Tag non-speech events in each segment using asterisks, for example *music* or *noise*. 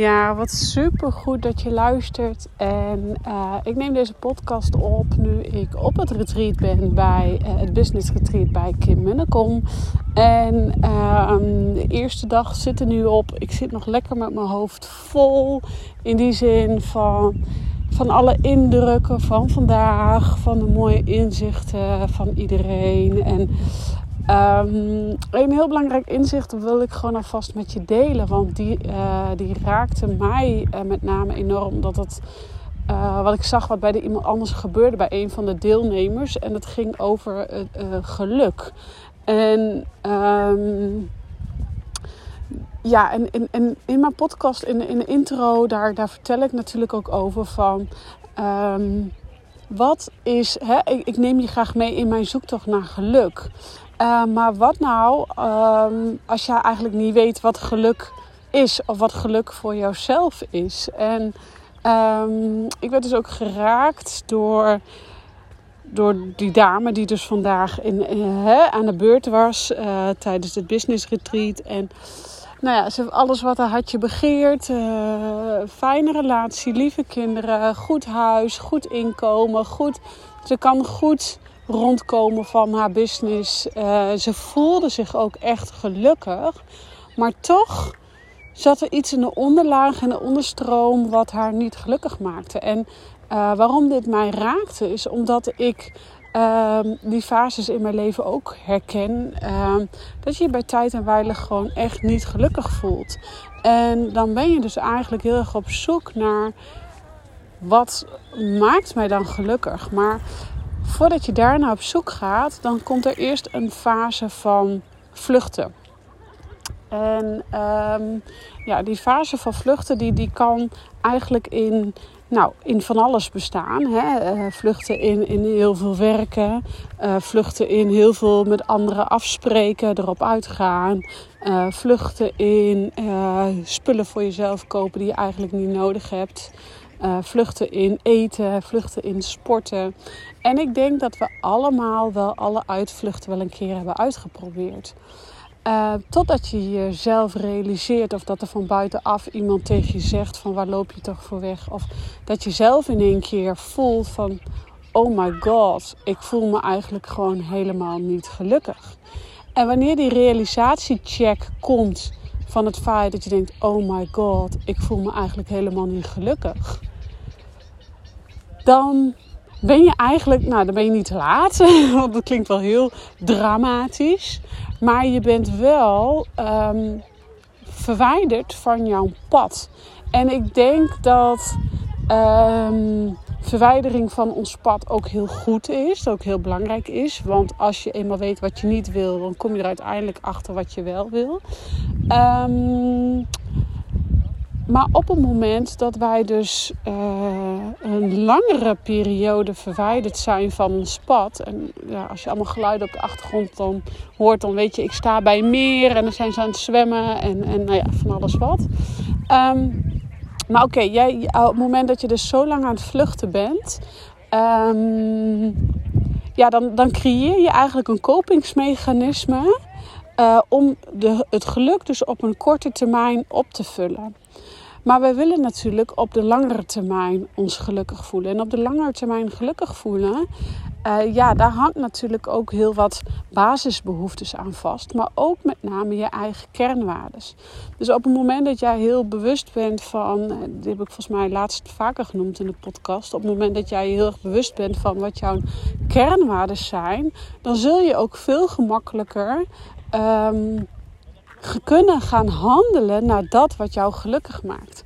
Ja, wat super goed dat je luistert. En uh, ik neem deze podcast op nu ik op het retreat ben bij uh, het business retreat bij Kim Munnekom. En uh, de eerste dag zit er nu op. Ik zit nog lekker met mijn hoofd vol. In die zin van, van alle indrukken van vandaag, van de mooie inzichten van iedereen. En Um, een heel belangrijk inzicht wil ik gewoon alvast met je delen. Want die, uh, die raakte mij uh, met name enorm. Dat het, uh, wat ik zag wat bij de iemand anders gebeurde bij een van de deelnemers. En het ging over geluk. En um, ja, en, en, in mijn podcast, in, in de intro, daar, daar vertel ik natuurlijk ook over van... Um, wat is, hè, ik, ik, neem je graag mee in mijn zoektocht naar geluk. Uh, maar wat nou um, als je eigenlijk niet weet wat geluk is of wat geluk voor jouzelf is? En um, ik werd dus ook geraakt door, door die dame die dus vandaag in, uh, aan de beurt was uh, tijdens het business retreat. En nou ja, ze heeft alles wat haar hartje begeert. fijne relatie, lieve kinderen, goed huis, goed inkomen, goed. Ze kan goed rondkomen van haar business. Uh, ze voelde zich ook echt gelukkig. Maar toch zat er iets in de onderlaag en de onderstroom wat haar niet gelukkig maakte. En uh, waarom dit mij raakte is omdat ik uh, die fases in mijn leven ook herken. Ehm, dat je je bij tijd en wijle gewoon echt niet gelukkig voelt. En dan ben je dus eigenlijk heel erg op zoek naar wat maakt mij dan gelukkig. Maar voordat je daarna op zoek gaat, dan komt er eerst een fase van vluchten. En um, ja, die fase van vluchten die, die kan eigenlijk in, nou, in van alles bestaan. Hè? Uh, vluchten in, in heel veel werken, uh, vluchten in heel veel met anderen afspreken, erop uitgaan. Uh, vluchten in spullen voor jezelf kopen die je eigenlijk niet nodig hebt. Uh, vluchten in eten, vluchten in sporten. En ik denk dat we allemaal wel alle uitvluchten wel een keer hebben uitgeprobeerd. Uh, totdat je jezelf realiseert of dat er van buitenaf iemand tegen je zegt van waar loop je toch voor weg. Of dat je zelf in één keer voelt van oh my god, ik voel me eigenlijk gewoon helemaal niet gelukkig. En wanneer die realisatiecheck komt van het feit dat je denkt oh my god, ik voel me eigenlijk helemaal niet gelukkig dan ben je eigenlijk, nou dan ben je niet te laat, *laughs* want dat klinkt wel heel dramatisch. Maar je bent wel um, verwijderd van jouw pad. En ik denk dat um, verwijdering van ons pad ook heel goed is, ook heel belangrijk is. Want als je eenmaal weet wat je niet wil, dan kom je er uiteindelijk achter wat je wel wil. Um, maar op het moment dat wij dus uh, een langere periode verwijderd zijn van ons pad. En ja, als je allemaal geluiden op de achtergrond dan hoort, dan weet je, ik sta bij meer en dan zijn ze aan het zwemmen en, en nou ja, van alles wat. Um, maar oké, jij, op het moment dat je dus zo lang aan het vluchten bent, um, ja, dan, dan creëer je eigenlijk een kopingsmechanisme uh, om de, het geluk dus op een korte termijn op te vullen. Maar wij willen natuurlijk op de langere termijn ons gelukkig voelen. En op de langere termijn gelukkig voelen uh, ja, daar hangt natuurlijk ook heel wat basisbehoeftes aan vast. Maar ook met name je eigen kernwaardes. Dus op het moment dat jij heel bewust bent van, uh, dit heb ik volgens mij laatst vaker genoemd in de podcast. Op het moment dat jij heel erg bewust bent van wat jouw kernwaardes zijn, dan zul je ook veel gemakkelijker um, kunnen gaan handelen naar dat wat jou gelukkig maakt.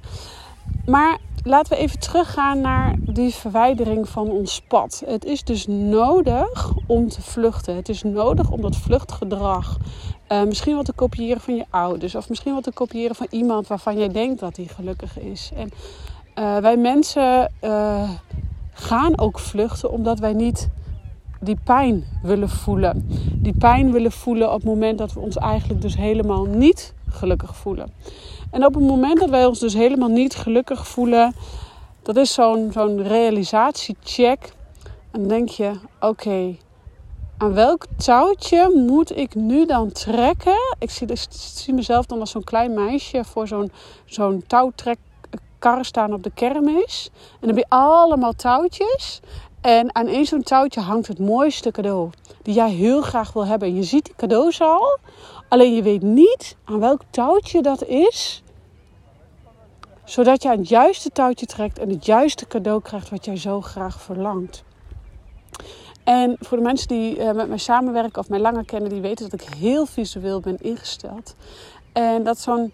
Maar laten we even teruggaan naar die verwijdering van ons pad. Het is dus nodig om te vluchten. Het is nodig om dat vluchtgedrag uh, misschien wat te kopiëren van je ouders. Of misschien wat te kopiëren van iemand waarvan jij denkt dat hij gelukkig is. En uh, wij mensen uh, gaan ook vluchten omdat wij niet die pijn willen voelen. Die pijn willen voelen op het moment dat we ons eigenlijk dus helemaal niet gelukkig voelen. En op het moment dat wij ons dus helemaal niet gelukkig voelen, dat is zo'n zo'n realisatiecheck. En dan denk je, oké, aan welk touwtje moet ik nu dan trekken? Ik zie, zie mezelf dan als zo'n klein meisje voor zo'n zo'n touwtrekkar staan op de kermis. En dan heb je allemaal touwtjes. En aan één zo'n touwtje hangt het mooiste cadeau. Die jij heel graag wil hebben. Je ziet die cadeaus al. Alleen je weet niet aan welk touwtje dat is zodat je aan het juiste touwtje trekt en het juiste cadeau krijgt wat jij zo graag verlangt. En voor de mensen die uh, met mij samenwerken of mij langer kennen, die weten dat ik heel visueel ben ingesteld. En dat zo'n.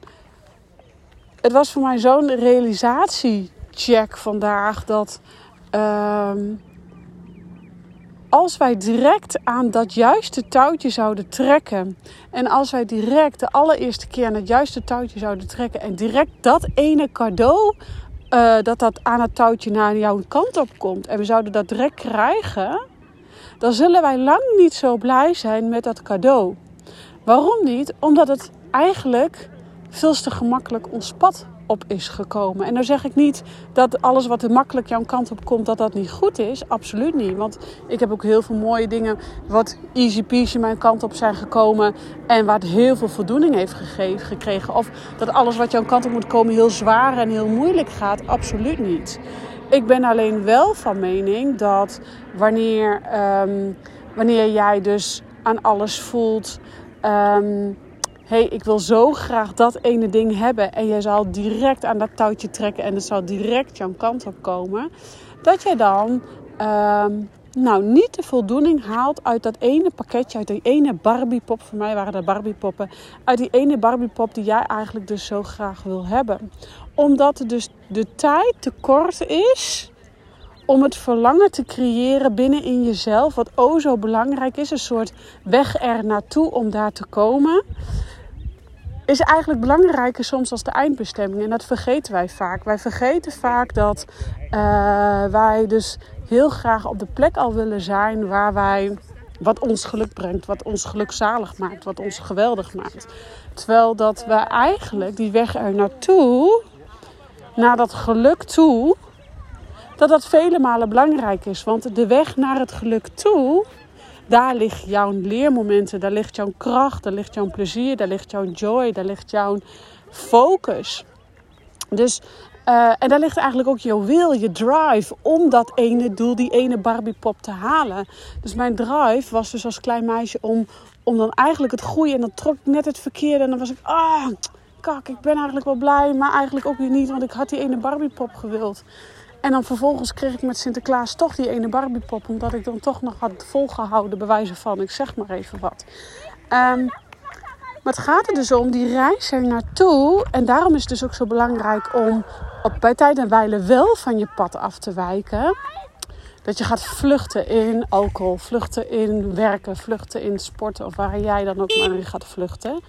Het was voor mij zo'n realisatiecheck vandaag dat. Uh, als wij direct aan dat juiste touwtje zouden trekken. En als wij direct de allereerste keer aan het juiste touwtje zouden trekken. En direct dat ene cadeau. Uh, dat dat aan het touwtje naar jouw kant op komt. En we zouden dat direct krijgen. Dan zullen wij lang niet zo blij zijn met dat cadeau. Waarom niet? Omdat het eigenlijk veel te gemakkelijk ons pad op is gekomen. En dan zeg ik niet dat alles wat er makkelijk jouw kant op komt, dat dat niet goed is. Absoluut niet. Want ik heb ook heel veel mooie dingen wat easy peasy mijn kant op zijn gekomen. En het heel veel voldoening heeft gegeven, gekregen. Of dat alles wat jouw kant op moet komen heel zwaar en heel moeilijk gaat. Absoluut niet. Ik ben alleen wel van mening dat wanneer, um, wanneer jij dus aan alles voelt. Um, hey, ik wil zo graag dat ene ding hebben. En jij zal direct aan dat touwtje trekken en het zal direct jouw kant op komen. Dat jij dan ehm, nou, niet de voldoening haalt uit dat ene pakketje, uit die ene Barbiepop. Voor mij waren dat Barbiepoppen. Uit die ene Barbiepop die jij eigenlijk dus zo graag wil hebben. Omdat dus de tijd te kort is om het verlangen te creëren binnen in jezelf. Wat o zo belangrijk is. Een soort weg er naartoe om daar te komen is eigenlijk belangrijker soms als de eindbestemming. En dat vergeten wij vaak. Wij vergeten vaak dat uh, wij dus heel graag op de plek al willen zijn waar wij wat ons geluk brengt, wat ons gelukzalig maakt, wat ons geweldig maakt. Terwijl dat we eigenlijk die weg er naartoe, naar dat geluk toe, dat dat vele malen belangrijk is. Want de weg naar het geluk toe, daar ligt jouw leermomenten, daar ligt jouw kracht, daar ligt jouw plezier, daar ligt jouw joy, daar ligt jouw focus. Dus, uh, en daar ligt eigenlijk ook jouw wil, je drive om dat ene doel, die ene Barbie pop te halen. Dus mijn drive was dus als klein meisje om, om dan eigenlijk het groeien. En dan trok ik net het verkeerde en dan was ik, ah, kak, ik ben eigenlijk wel blij, maar eigenlijk ook weer niet, want ik had die ene Barbie pop gewild. En dan vervolgens kreeg ik met Sinterklaas toch die ene Barbiepop. Omdat ik dan toch nog had volgehouden, bewijzen van, ik zeg maar even wat. Um, maar het gaat er dus om, die reis er naartoe. En daarom is het dus ook zo belangrijk om op, bij tijd en wijle wel van je pad af te wijken. Dat je gaat vluchten in alcohol, vluchten in werken, vluchten in sporten of waar jij dan ook maar in gaat vluchten.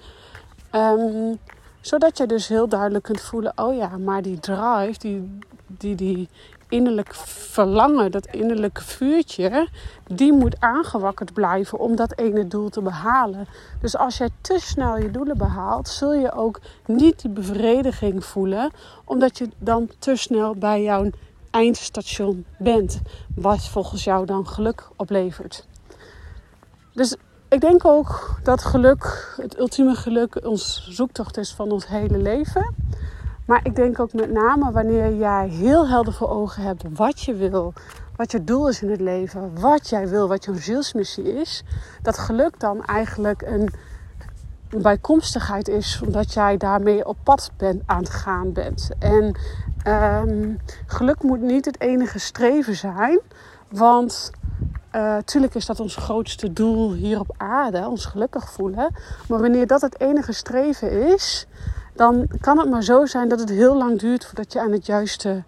Um, zodat je dus heel duidelijk kunt voelen: oh ja, maar die drive, die, die, die innerlijk verlangen, dat innerlijke vuurtje, die moet aangewakkerd blijven om dat ene doel te behalen. Dus als jij te snel je doelen behaalt, zul je ook niet die bevrediging voelen, omdat je dan te snel bij jouw eindstation bent, wat volgens jou dan geluk oplevert. Dus ik denk ook dat geluk, het ultieme geluk, ons zoektocht is van ons hele leven. Maar ik denk ook met name wanneer jij heel helder voor ogen hebt wat je wil, wat je doel is in het leven, wat jij wil, wat jouw zielsmissie is, dat geluk dan eigenlijk een, bijkomstigheid is, omdat jij daarmee op pad bent, aan het gaan bent. En um, geluk moet niet het enige streven zijn, want Natuurlijk eh, is dat ons grootste doel hier op aarde, ons gelukkig voelen. Maar wanneer dat het enige streven is, dan kan het maar zo zijn dat het heel lang duurt voordat je aan het juiste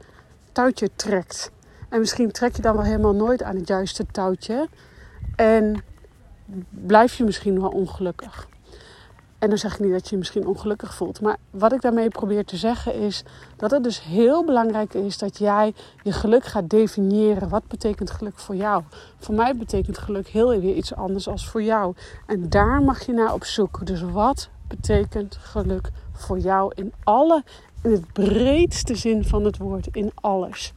touwtje trekt. En misschien trek je dan wel helemaal nooit aan het juiste touwtje. En blijf je misschien wel ongelukkig. En dan zeg ik niet dat je je misschien ongelukkig voelt. Maar wat ik daarmee probeer te zeggen is dat het dus heel belangrijk is dat jij je geluk gaat definiëren. Wat betekent geluk voor jou? Voor mij betekent geluk heel weer iets anders als voor jou. En daar mag je naar op zoek. Dus wat betekent geluk voor jou in alle, in het breedste zin van het woord, in alles.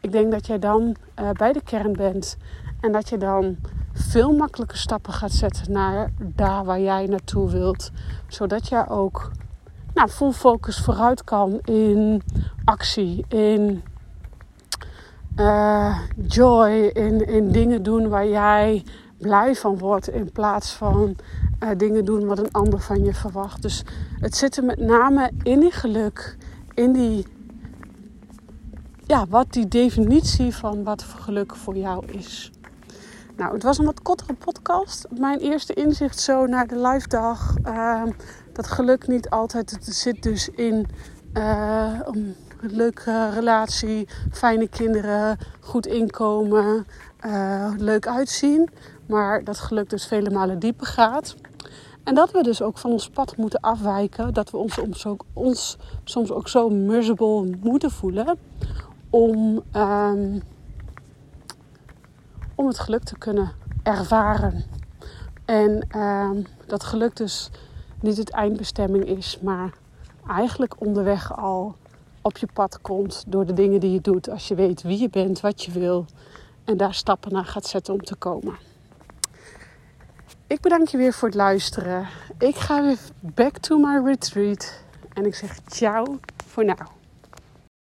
Ik denk dat jij dan uh, bij de kern bent en dat je dan veel makkelijker stappen gaat zetten naar daar waar jij naartoe wilt. Zodat jij ook nou, full focus vooruit kan in actie, in uh, joy, in, in dingen doen waar jij blij van wordt. In plaats van uh, dingen doen wat een ander van je verwacht. Dus het zit er met name in die geluk, in die. Ja, wat die definitie van wat geluk voor jou is. Nou, het was een wat kortere podcast. Mijn eerste inzicht zo naar de live dag. Uh, dat geluk niet altijd het zit dus in uh, een leuke relatie, fijne kinderen, goed inkomen, uh, leuk uitzien. Maar dat geluk dus vele malen dieper gaat. En dat we dus ook van ons pad moeten afwijken. Dat we ons, ons, ook, ons soms ook zo miserable moeten voelen. Om, um, om het geluk te kunnen ervaren. En um, dat geluk dus niet het eindbestemming is, maar eigenlijk onderweg al op je pad komt door de dingen die je doet. Als je weet wie je bent, wat je wil en daar stappen naar gaat zetten om te komen. Ik bedank je weer voor het luisteren. Ik ga weer back to my retreat. En ik zeg ciao voor nu.